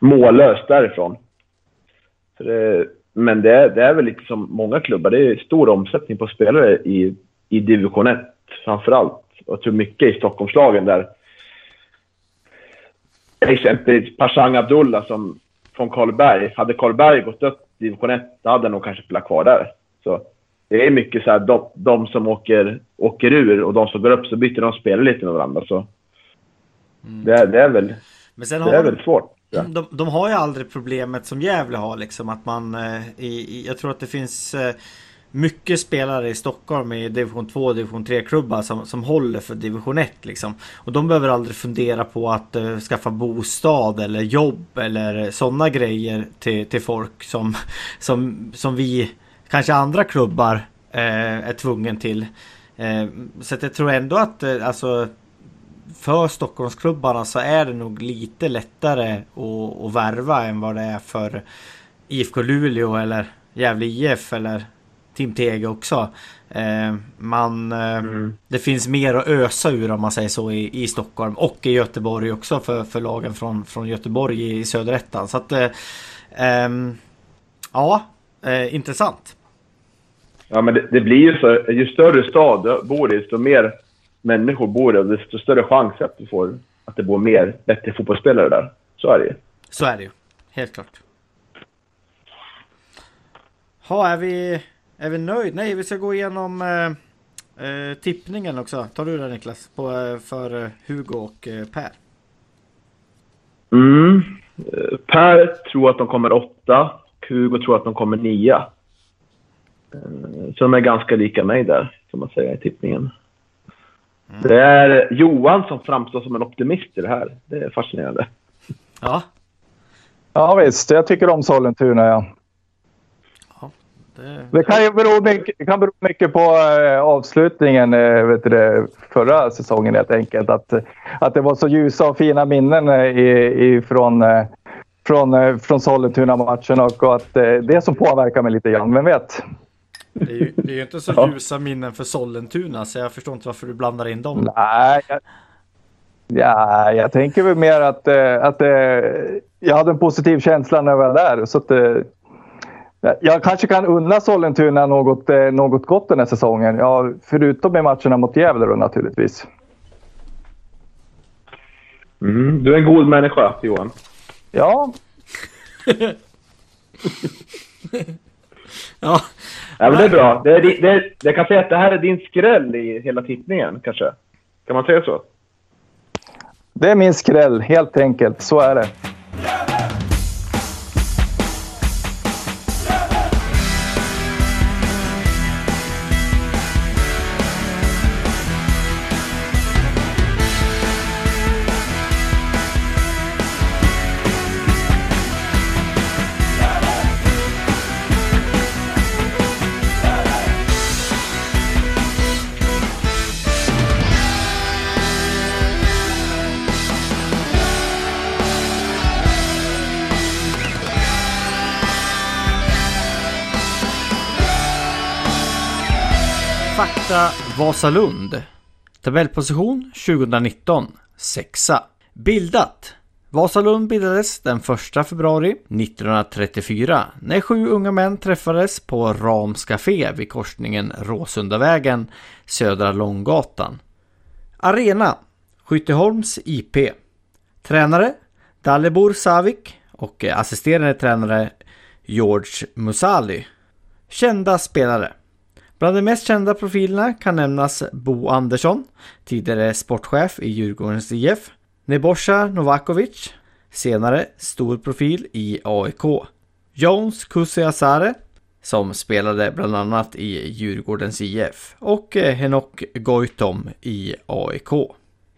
mållöst därifrån. Så det, men det, är- det är väl lite som många klubbar. Det är stor omsättning på spelare i, i division 1 framför allt. Och jag tror mycket i Stockholmslagen där exempelvis Pashang Abdullah som från Karlberg. Hade Karlberg gått upp i division 1, då hade han nog kanske spelat kvar där. Så det är mycket så här, de, de som åker, åker ur och de som går upp, så byter de spelare lite med varandra. Så det, är, det är väl, det är de, väl svårt. Ja. de, de har ju aldrig problemet som Gävle har liksom att man eh, i, Jag tror att det finns eh, mycket spelare i Stockholm i division 2 och division 3 klubbar som, som håller för division 1 liksom. Och de behöver aldrig fundera på att eh, skaffa bostad eller jobb eller sådana grejer till, till folk som, som, som vi kanske andra klubbar eh, är tvungen till. Eh, så att jag tror ändå att eh, alltså för Stockholmsklubbarna så är det nog lite lättare att, att värva än vad det är för IFK Luleå eller Gävle IF eller Team Tege också. Eh, man, eh, Det finns mer att ösa ur om man säger så i, i Stockholm och i Göteborg också för, för lagen från, från Göteborg i, i söderettan. Så att eh, ehm, Ja, intressant. Ja, men det, det blir ju så. Ju större stad du bor i, desto mer människor bor där, desto större chans att du får att det bor mer bättre fotbollsspelare där. Så är det ju. Så är det ju. Helt klart. Ha, är vi, är vi nöjd? Nej, vi ska gå igenom eh, eh, tippningen också. Tar du det Niklas? På, eh, för eh, Hugo och Per. Mm. Per tror att de kommer åtta. Hugo tror att de kommer nia. Eh, Så de är ganska lika mig där, kan man säga, i tippningen. Det är Johan som framstår som en optimist i det här. Det är fascinerande. Ja, Ja visst, jag tycker om Sollentuna. Ja. det, Det kan ju bero mycket, kan bero mycket på eh, avslutningen eh, vet du, förra säsongen helt enkelt. Att, att det var så ljusa och fina minnen eh, i, i, från, eh, från, eh, från Sollentuna-matchen och, och att eh, det som påverkar mig lite grann. Vem vet? Det, är ju, det är ju inte så Ja. ljusa minnen för Sollentuna så jag förstår inte varför du blandar in dem. Nej, jag, ja, jag tänker väl mer att, eh, att eh, jag hade en positiv känsla när jag var där. Så att, eh, jag kanske kan unna Sollentuna något, något gott den här säsongen. Ja, förutom i matcherna mot Gävle då naturligtvis. Mm. Du är en god människa, Johan. Ja, Ja, Ja, men det är bra. Det är, det är, jag kan säga att det här är din skräll i hela tippningen, kanske. Kan man säga så? det är min skräll helt enkelt. Så är det. Vasalund. Tabellposition 2019. Sexa. Bildat. Vasalund bildades den 1 februari 1934 när sju unga män träffades på Rams Café vid korsningen Råsundavägen, Södra Långgatan. Arena. Skytteholms IP. Tränare Dalibor Savik och assisterande tränare George Musali. Kända spelare Bland de mest kända profilerna kan nämnas Bo Andersson, tidigare sportchef i Djurgårdens IF, Nebojsa Novakovic, senare stor profil i AIK, Jones Kusiasare, som spelade bland annat i Djurgårdens IF, och eh, Henok Goitom i AIK.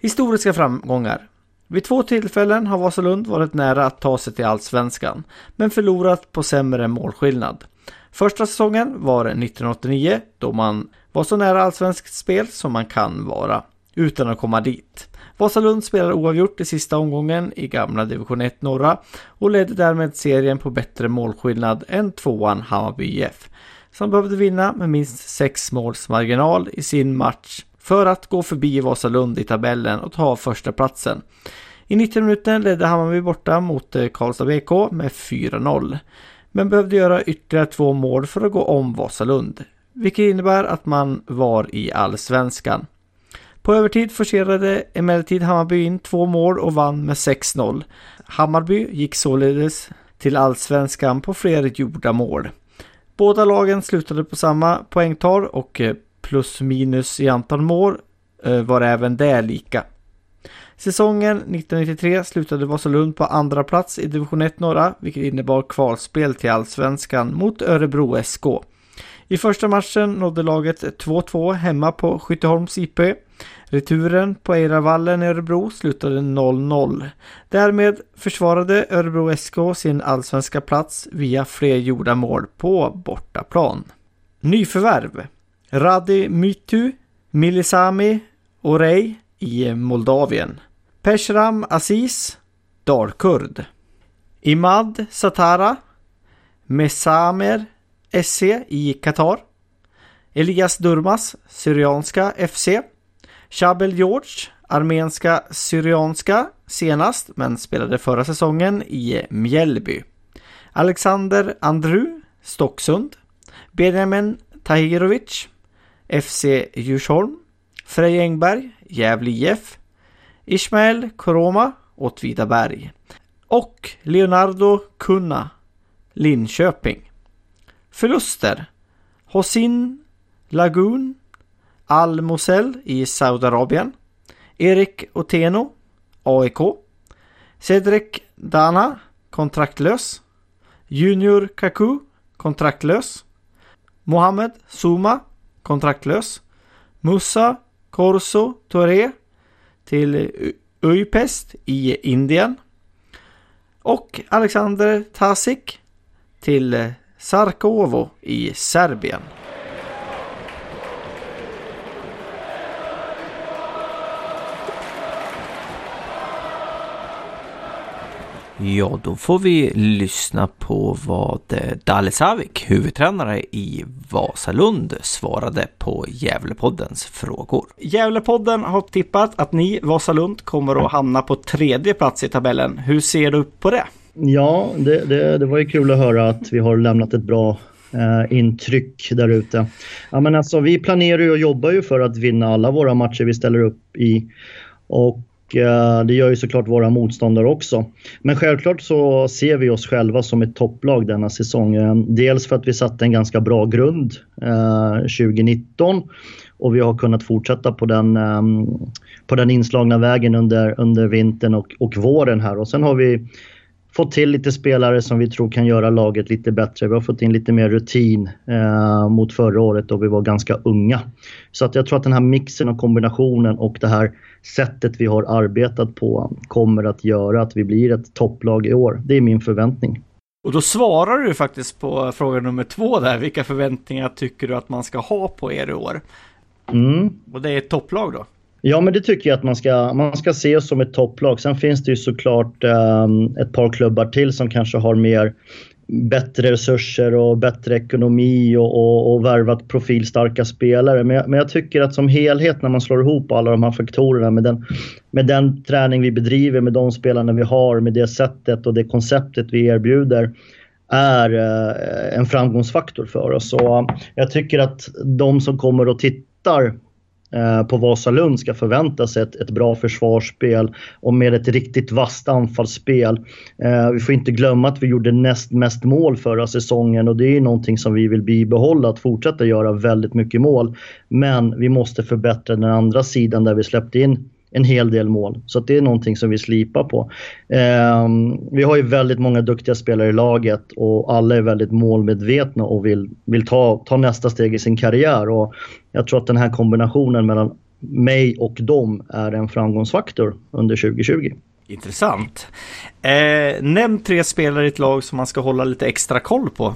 Historiska framgångar vid två tillfällen har Vasalund varit nära att ta sig till Allsvenskan, men förlorat på sämre målskillnad. Första säsongen var 1989 då man var så nära allsvenskt spel som man kan vara, utan att komma dit. Vasalund spelade oavgjort i sista omgången i gamla division 1 norra och ledde därmed serien på bättre målskillnad än tvåan Hammarby IF, som behövde vinna med minst sex måls marginal i sin match för att gå förbi Vasalund i tabellen och ta första platsen. I 90 minuten ledde Hammarby borta mot eh, Karlstad BK med 4-0 men behövde göra ytterligare två mål för att gå om Vasalund, vilket innebär att man var i allsvenskan. På övertid forcerade emellertid Hammarby in två mål och vann med 6-0. Hammarby gick således till allsvenskan på fler gjorda mål. Båda lagen slutade på samma poängtal och eh, plus minus i antal mål eh, var även det lika. Säsongen 1993 slutade Vasalund på andra plats i division 1 norra, vilket innebar kvalspel till allsvenskan mot Örebro SK. I första matchen nådde laget 2-2 hemma på Skytteholms IP. Returen på Eiravallen i Örebro slutade 0-0. Därmed försvarade Örebro SK sin allsvenska plats via fler gjorda mål på bortaplan. Nyförvärv Radi Mytu, Milisami Orey i Moldavien. Peshram Aziz, Dalkurd. Imad Satara, Mesamer SC i Qatar. Elias Durmas, Syrianska FC. Shabel George, armenska Syrianska senast, men spelade förra säsongen i Mjällby. Alexander Andru, Stocksund. Benjamin Tahirovic, FC Djursholm. Frej Engberg, Gävle IF. Ismael Koroma, Åtvidaberg. Och Leonardo Kunna, Linköping. Förluster. Hosin Lagun Al Mosel i Saudiarabien. Erik Oteno, AIK. Cedric Dana, kontraktlös. Junior Kaku, kontraktlös. Mohamed Zuma, kontraktlös. Musa Corso Touré till Ujpest i Indien. Och Alexander Tasik till Sarkovo i Serbien. Ja, då får vi lyssna på vad Dale Savik, huvudtränare i Vasalund, svarade på Gävlepoddens frågor. Gävlepodden har tippat att ni, Vasalund, kommer att hamna på tredje plats i tabellen. Hur ser du på det? Ja, det, det, det var ju kul att höra att vi har lämnat ett bra eh, intryck där ute. Ja, men alltså, vi planerar ju och jobbar ju för att vinna alla våra matcher vi ställer upp i. Och eh, Eh, det gör ju såklart våra motståndare också. Men självklart så ser vi oss själva som ett topplag denna säsong. Eh, dels för att vi satte en ganska bra grund eh, 2019 och vi har kunnat fortsätta på den, på den inslagna vägen under, under vintern och, och våren här. Och sen har vi fått till lite spelare som vi tror kan göra laget lite bättre. Vi har fått in lite mer rutin eh, mot förra året då vi var ganska unga. Så att jag tror att den här mixen och kombinationen och det här sättet vi har arbetat på kommer att göra att vi blir ett topplag i år. Det är min förväntning. Och då svarar du faktiskt på fråga nummer två där. Vilka förväntningar tycker du att man ska ha på er i år? Mm. Och det är ett topplag då? Ja, men det tycker jag att man ska, man ska se oss som ett topplag. Sen finns det ju såklart um, ett par klubbar till som kanske har mer bättre resurser och bättre ekonomi och, och, och värvat profilstarka spelare. Men jag, men jag, tycker att som helhet när man slår ihop alla de här faktorerna med den, med den träning vi bedriver, med de spelarna vi har, med det sättet och det konceptet vi erbjuder är uh, en framgångsfaktor för oss. Så jag tycker att de som kommer och tittar Eh, på Vasalund ska förvänta sig ett, ett, bra försvarsspel och med ett riktigt vasst anfallsspel. Eh, vi får inte glömma att vi gjorde näst mest mål förra säsongen och det är någonting som vi vill bibehålla, att fortsätta göra väldigt mycket mål. Men vi måste förbättra den andra sidan där vi släppte in en hel del mål. Så det är någonting som vi slipar på. Eh, vi har ju väldigt många duktiga spelare i laget och alla är väldigt målmedvetna och vill, vill ta, ta nästa steg i sin karriär. Och jag tror att den här kombinationen mellan mig och dem är en framgångsfaktor under 2020. Intressant. Eh, nämn tre spelare i ett lag som man ska hålla lite extra koll på.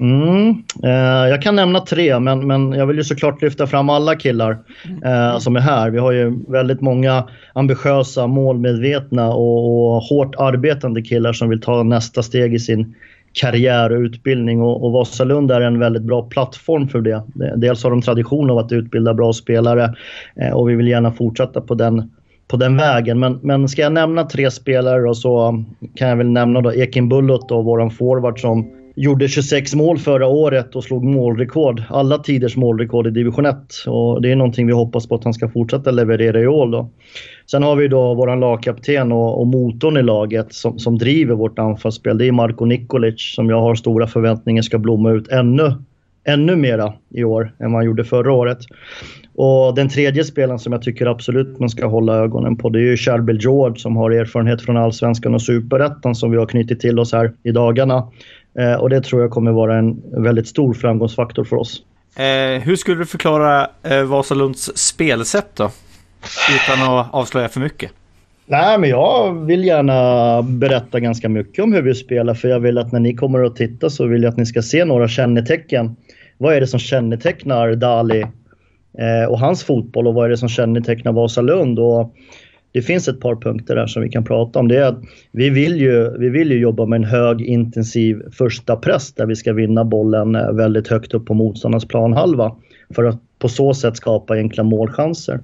Mm, eh, jag kan nämna tre, men, men jag vill ju såklart lyfta fram alla killar eh, som är här. Vi har ju väldigt många ambitiösa, målmedvetna och, och hårt arbetande killar som vill ta nästa steg i sin karriär och utbildning och, och Vasalund är en väldigt bra plattform för det. Dels har de tradition av att utbilda bra spelare eh, och vi vill gärna fortsätta på den, på den vägen. Men, men ska jag nämna tre spelare då, så kan jag väl nämna då Ekin Bullot och våran forward som gjorde 26 mål förra året och slog målrekord. Alla tiders målrekord i division 1. Och det är någonting vi hoppas på att han ska fortsätta leverera i år. Då. Sen har vi då vår lagkapten och, och motorn i laget som, som driver vårt anfallsspel. Det är Marko Nikolic som jag har stora förväntningar ska blomma ut ännu, ännu mera i år än vad han gjorde förra året. Och den tredje spelaren som jag tycker absolut man ska hålla ögonen på det är ju Charbel George som har erfarenhet från Allsvenskan och Superettan som vi har knutit till oss här i dagarna. Eh, och det tror jag kommer vara en väldigt stor framgångsfaktor för oss. Eh, hur skulle du förklara eh, Vasalunds spelsätt då? Utan att avslöja för mycket. Nej, men jag vill gärna berätta ganska mycket om hur vi spelar för jag vill att när ni kommer att titta så vill jag att ni ska se några kännetecken. Vad är det som kännetecknar Dali eh, och hans fotboll och vad är det som kännetecknar Vasalund? Och det finns ett par punkter där som vi kan prata om. Det är att vi vill ju, vi vill ju jobba med en hög intensiv första press där vi ska vinna bollen eh, väldigt högt upp på motståndarnas planhalva för att på så sätt skapa enkla målchanser.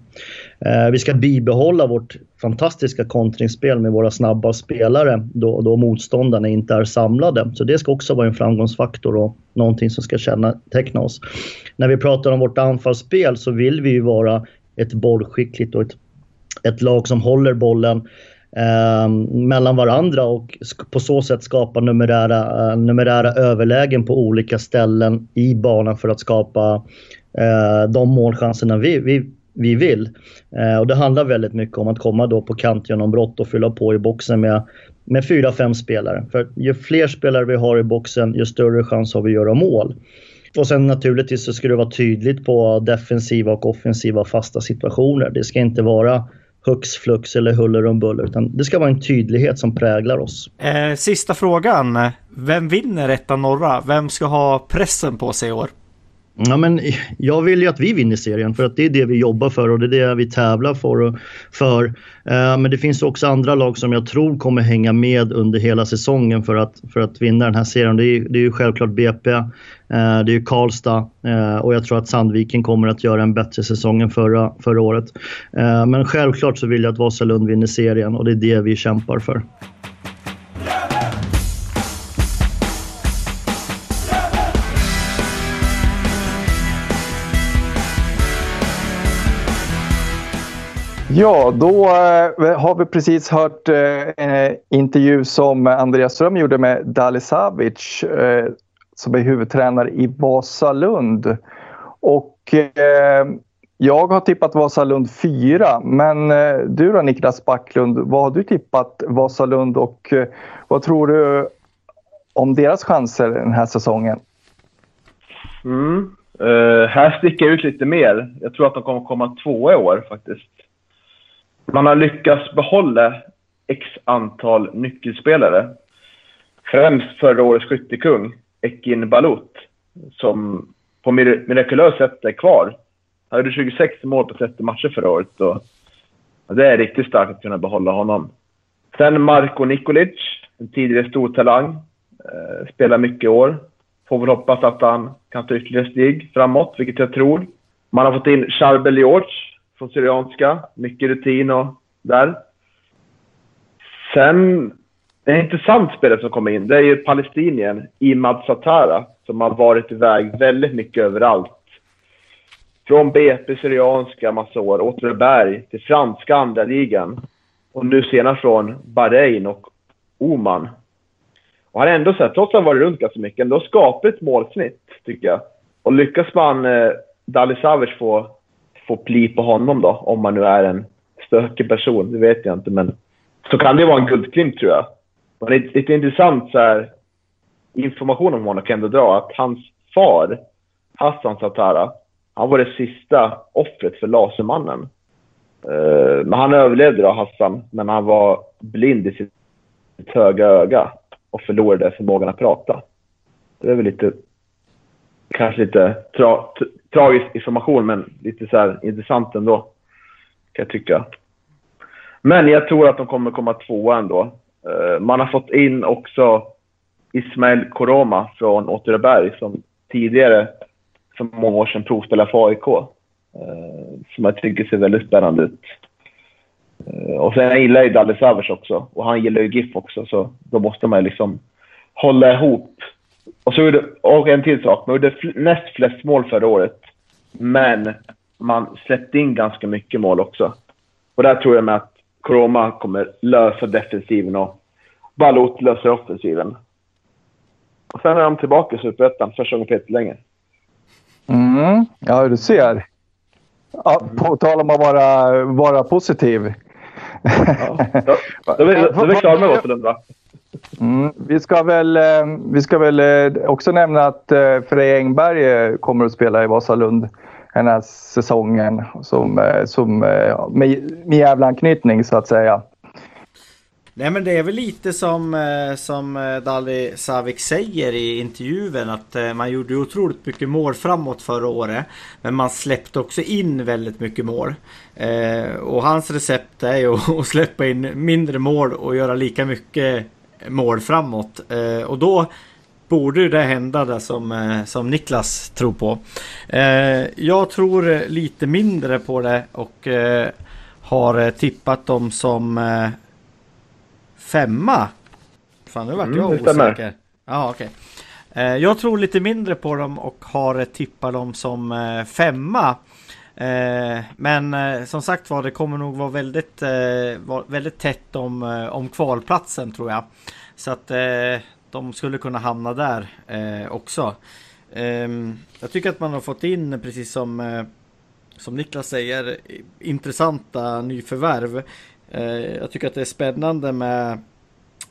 Eh, vi ska bibehålla vårt fantastiska kontringsspel med våra snabba spelare då, då motståndarna inte är samlade. Så det ska också vara en framgångsfaktor och någonting som ska känneteckna oss. När vi pratar om vårt anfallsspel så vill vi ju vara ett bollskickligt och ett ett lag som håller bollen eh, mellan varandra och på så sätt skapa numerära, eh, numerära överlägen på olika ställen i banan för att skapa eh, de målchanserna vi, vi, vi vill. Eh, och det handlar väldigt mycket om att komma då på kantgenombrott och fylla på i boxen med, med fyra, fem spelare. För ju fler spelare vi har i boxen, ju större chans har vi att göra mål. Och sen naturligtvis så ska det vara tydligt på defensiva och offensiva fasta situationer. Det ska inte vara hux flux eller huller om buller. Utan det ska vara en tydlighet som präglar oss. Eh, sista frågan. Vem vinner ettan norra? Vem ska ha pressen på sig i år? Ja, men jag vill ju att vi vinner serien för att det är det vi jobbar för och det är det vi tävlar för. för. Eh, men det finns också andra lag som jag tror kommer hänga med under hela säsongen för att, för att vinna den här serien. Det är, det är ju självklart BP, eh, det är Karlstad eh, och jag tror att Sandviken kommer att göra en bättre säsong än förra, förra året. Men självklart så vill jag att Vasalund vinner serien och det är det vi kämpar för. Ja, då eh, har vi precis hört eh, en eh, intervju som Andreas Ström gjorde med Dali Savic som är huvudtränare i Vasalund. Och jag har tippat Vasalund 4, men du då Niklas Backlund, vad har du tippat Vasalund och vad tror du om deras chanser den här säsongen? Mm. Uh, här sticker jag ut lite mer. Jag tror att de kommer komma tvåa i år faktiskt man har lyckats behålla x antal nyckelspelare. Främst förra årets skyttekung, Ekin Balut, som på mirakulöst sätt är kvar. Han gjorde 26 mål på 30 matcher förra året. Och det är riktigt starkt att kunna behålla honom. Sen Marko Nikolic, en tidigare stor talang. Eh, spelar mycket i år. Får väl hoppas att han kan ta ytterligare steg framåt, vilket jag tror. Man har fått in Charbel George från Syrianska. Mycket rutin och där. Sen, en intressant spelare som kommer in, det är ju palestinien Imad Satara som har varit iväg väldigt mycket överallt. Från BP Syrianska massa år, Åtvidaberg till franska andra ligan och nu senast från Bahrain och Oman. Och han har ändå, så här, trots att han varit runt ganska mycket, ändå skapat ett målsnitt, tycker jag. Och lyckas man eh, Dali Savic få få pli på honom då, om man nu är en stökig person. Det vet jag inte, men så kan det vara en guldklimp tror jag. Men det är lite intressant så här, information om honom kan jag ändå dra, att hans far, Hassan Satara, han var det sista offret för Lasermannen. Uh, men han överlevde då, Hassan, men han var blind i sitt höga öga och förlorade förmågan att prata. Det är väl lite kanske lite tra, tragisk information, men lite så här intressant ändå. Kan jag tycka. Men jag tror att de kommer komma tvåa ändå. Eh, man har fått in också Ismail Koroma från Åtvidaberg som tidigare, för många år sedan, provspelade för AIK. Eh, som jag tycker ser väldigt spännande ut. Eh, och sen gillar ju Dalle Savers också. Och han gillar ju GIF också, så då måste man liksom hålla ihop och, så gjorde, och en till sak. Man gjorde näst flest mål förra året. Men man släppte in ganska mycket mål också. Och där tror jag med att Koroma kommer lösa defensiven och Balot löser offensiven. Och sen är de tillbaka i Superettan första gången på jättelänge. Mm. Ja, du ser. Ja, på tal om att vara, vara positiv. Ja. Då, då, vi- då är vi klara med Vasalund va? Mm. Vi ska väl, eh, vi ska väl eh, också nämna att eh, Frej Freja Engberg kommer att spela i Vasalund den här säsongen som, som, med, med jävla anknytning så att säga. Nej men det är väl lite som, som Dali Savic säger i intervjun att man gjorde otroligt mycket mål framåt förra året. Men man släppte också in väldigt mycket mål. Och hans recept är ju att släppa in mindre mål och göra lika mycket mål framåt. Eh, och då borde det hända det som, eh, som Niklas tror på. Eh, jag tror lite mindre på det och har tippat dem som femma. Fan, nu vart Mm, jag osäker. Ja, okej. Eh, Jag tror lite mindre på dem och har tippat dem som femma. Eh, Men eh, som sagt var, det kommer nog vara väldigt, eh, väldigt tätt om, eh, om kvalplatsen tror jag. Så att eh, de skulle kunna hamna där eh, också. Ehm, jag tycker att man har fått in, precis som, som Niklas säger, intressanta nyförvärv. Jag tycker att det är spännande med,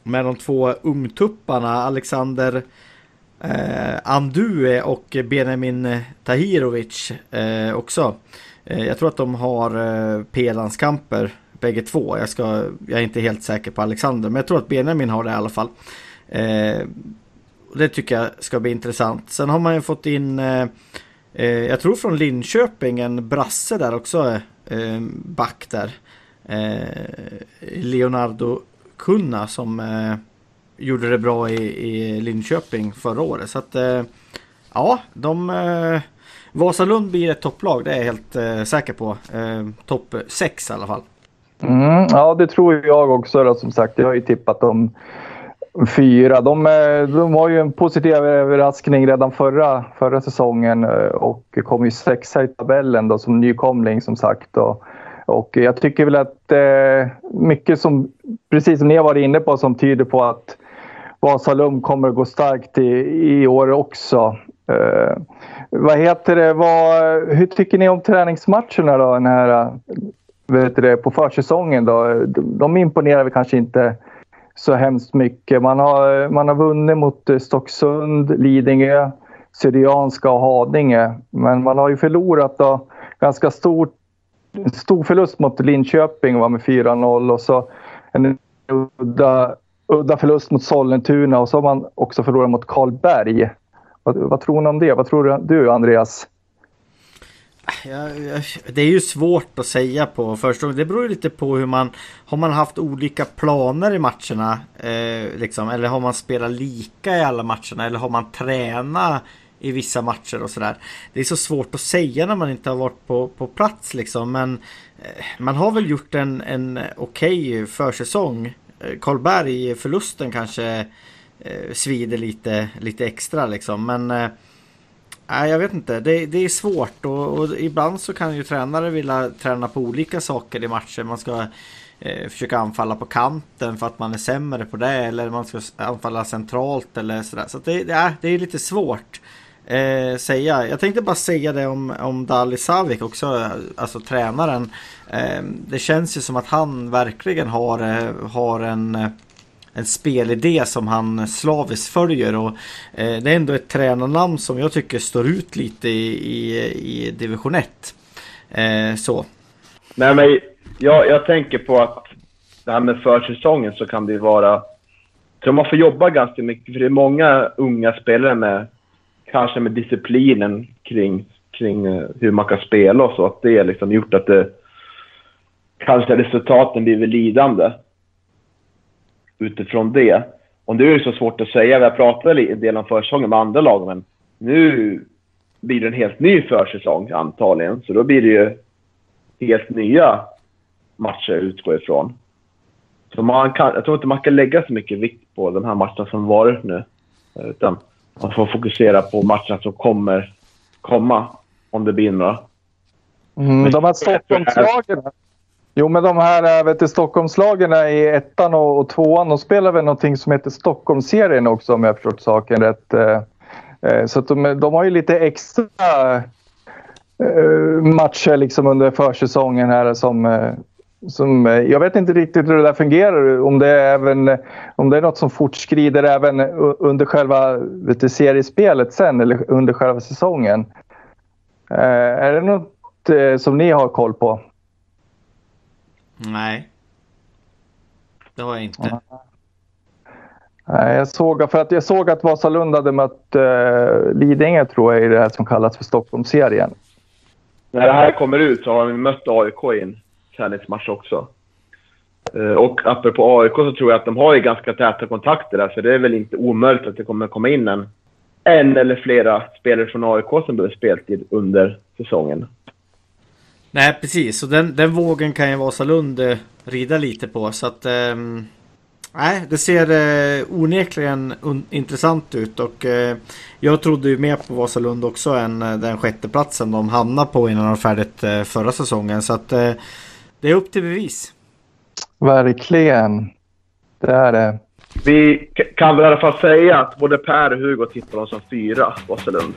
med de två ungtupparna Alexander eh, Andue och Benjamin Tahirovic eh, också. Eh, jag tror att de har eh, P-landskamper bägge två. Jag, ska, jag är inte helt säker på Alexander men jag tror att Benjamin har det i alla fall. Eh, det tycker jag ska bli intressant. Sen har man ju fått in eh, eh jag tror från Linköping en brasse där också. Eh, back där. Eh, Leonardo Kunna som eh, gjorde det bra i, i Linköping förra året. Så att eh, ja, de eh, Vasalund blir ett topplag, det är jag helt eh, säker på. Eh, Topp 6 i alla fall. Mm, ja, det tror jag också. Då, som sagt, jag har ju tippat dem fyra. De, eh, de var ju en positiv överraskning redan förra, förra säsongen eh, och kom ju sexa i tabellen då, som nykomling som sagt. Och, och jag tycker väl att eh, mycket som, precis som ni har varit inne på, som tyder på att Vasalund kommer att gå starkt i, i år också. Eh, vad heter det? Vad, hur tycker ni om träningsmatcherna då? Den här, vet du det, på försäsongen då? De, de imponerar väl kanske inte så hemskt mycket. Man har, man har vunnit mot eh, Stocksund, Lidingö, Syrianska och Haninge. Men man har ju förlorat då ganska stort. stor förlust mot Linköping var med 4-0 och så en udda, udda förlust mot Sollentuna och så har man också förlorat mot Karlberg. Vad, vad tror ni om det? Vad tror du Andreas? Ja, det är ju svårt att säga på första Det beror ju lite på hur man Har man haft olika planer i matcherna eh, liksom, Eller har man spelat lika i alla matcherna Eller har man tränat i vissa matcher och sådär Det är så svårt att säga när man inte har varit på, på plats liksom Men eh, Man har väl gjort en, en okej försäsong Eh, Karlberg förlusten kanske eh, Svider lite, lite extra liksom men eh, Nej, jag vet inte. Det, det är svårt och, och ibland så kan ju tränare vilja träna på olika saker i matcher. Man ska eh, försöka anfalla på kanten för att man är sämre på det eller man ska anfalla centralt eller sådär. Så det, det, är, det är lite svårt eh, säga. Jag tänkte bara säga det om, om Dali Savic också, alltså tränaren. Eh, det känns ju som att han verkligen har, eh, har en eh, en spelidé som han slaviskt följer och eh, det är ändå ett tränarnamn som jag tycker står ut lite i, i, i division 1. Eh, så. Nej, men jag, jag tänker på att det här med försäsongen så kan det ju vara... Jag tror man får jobba ganska mycket, för det är många unga spelare med kanske med disciplinen kring, kring eh, hur man kan spela och så. Att det har liksom gjort att det kanske resultaten blivit lidande utifrån det. Och det är ju så svårt att säga. Vi har pratat en del om försäsongen med andra lag, men nu blir det en helt ny försäsong antagligen. Så då blir det ju helt nya matcher utgår ifrån. Så man kan, jag tror inte man kan lägga så mycket vikt på de här matcherna som varit nu. Eh, utan man får fokusera på matcherna som kommer komma. Om det blir några. Mm, de här Stockholmslagen. Jo, men de här vet du, Stockholmslagen i ettan och, och tvåan, de spelar väl någonting som heter Stockholmsserien också om jag förstått saken rätt. Eh, eh, så de, de har ju lite extra eh, matcher liksom under försäsongen här som, som... Jag vet inte riktigt hur det där fungerar. Om det är, även, om det är något som fortskrider även under själva vet du, seriespelet sen eller under själva säsongen. Är det något som ni har koll på? Nej. Det har jag inte. Nej, jag såg, för att jag såg att Vasalund hade mött uh, Lidingö tror jag i det här som kallas för Stockholmsserien. När det här kommer ut så har vi mött AIK i en träningsmatch också. Eh, och apropå AIK så tror jag att de har ju ganska täta kontakter där, så det är väl inte omöjligt att det kommer komma in en, en eller flera spelare från AIK som behöver speltid under säsongen. Nej precis, Och den, den vågen kan ju Vasalund eh, rida lite på så att eh, Nej, det ser eh, onekligen intressant ut och eh, jag trodde ju mer på Vasalund också än eh, den sjätteplatsen de hamnade på innan de färdigt eh, förra säsongen så att eh, det är upp till bevis. Verkligen. Det är det. Vi kan väl i alla fall säga att både Per och Hugo tippar dem som fyra, Vasalund.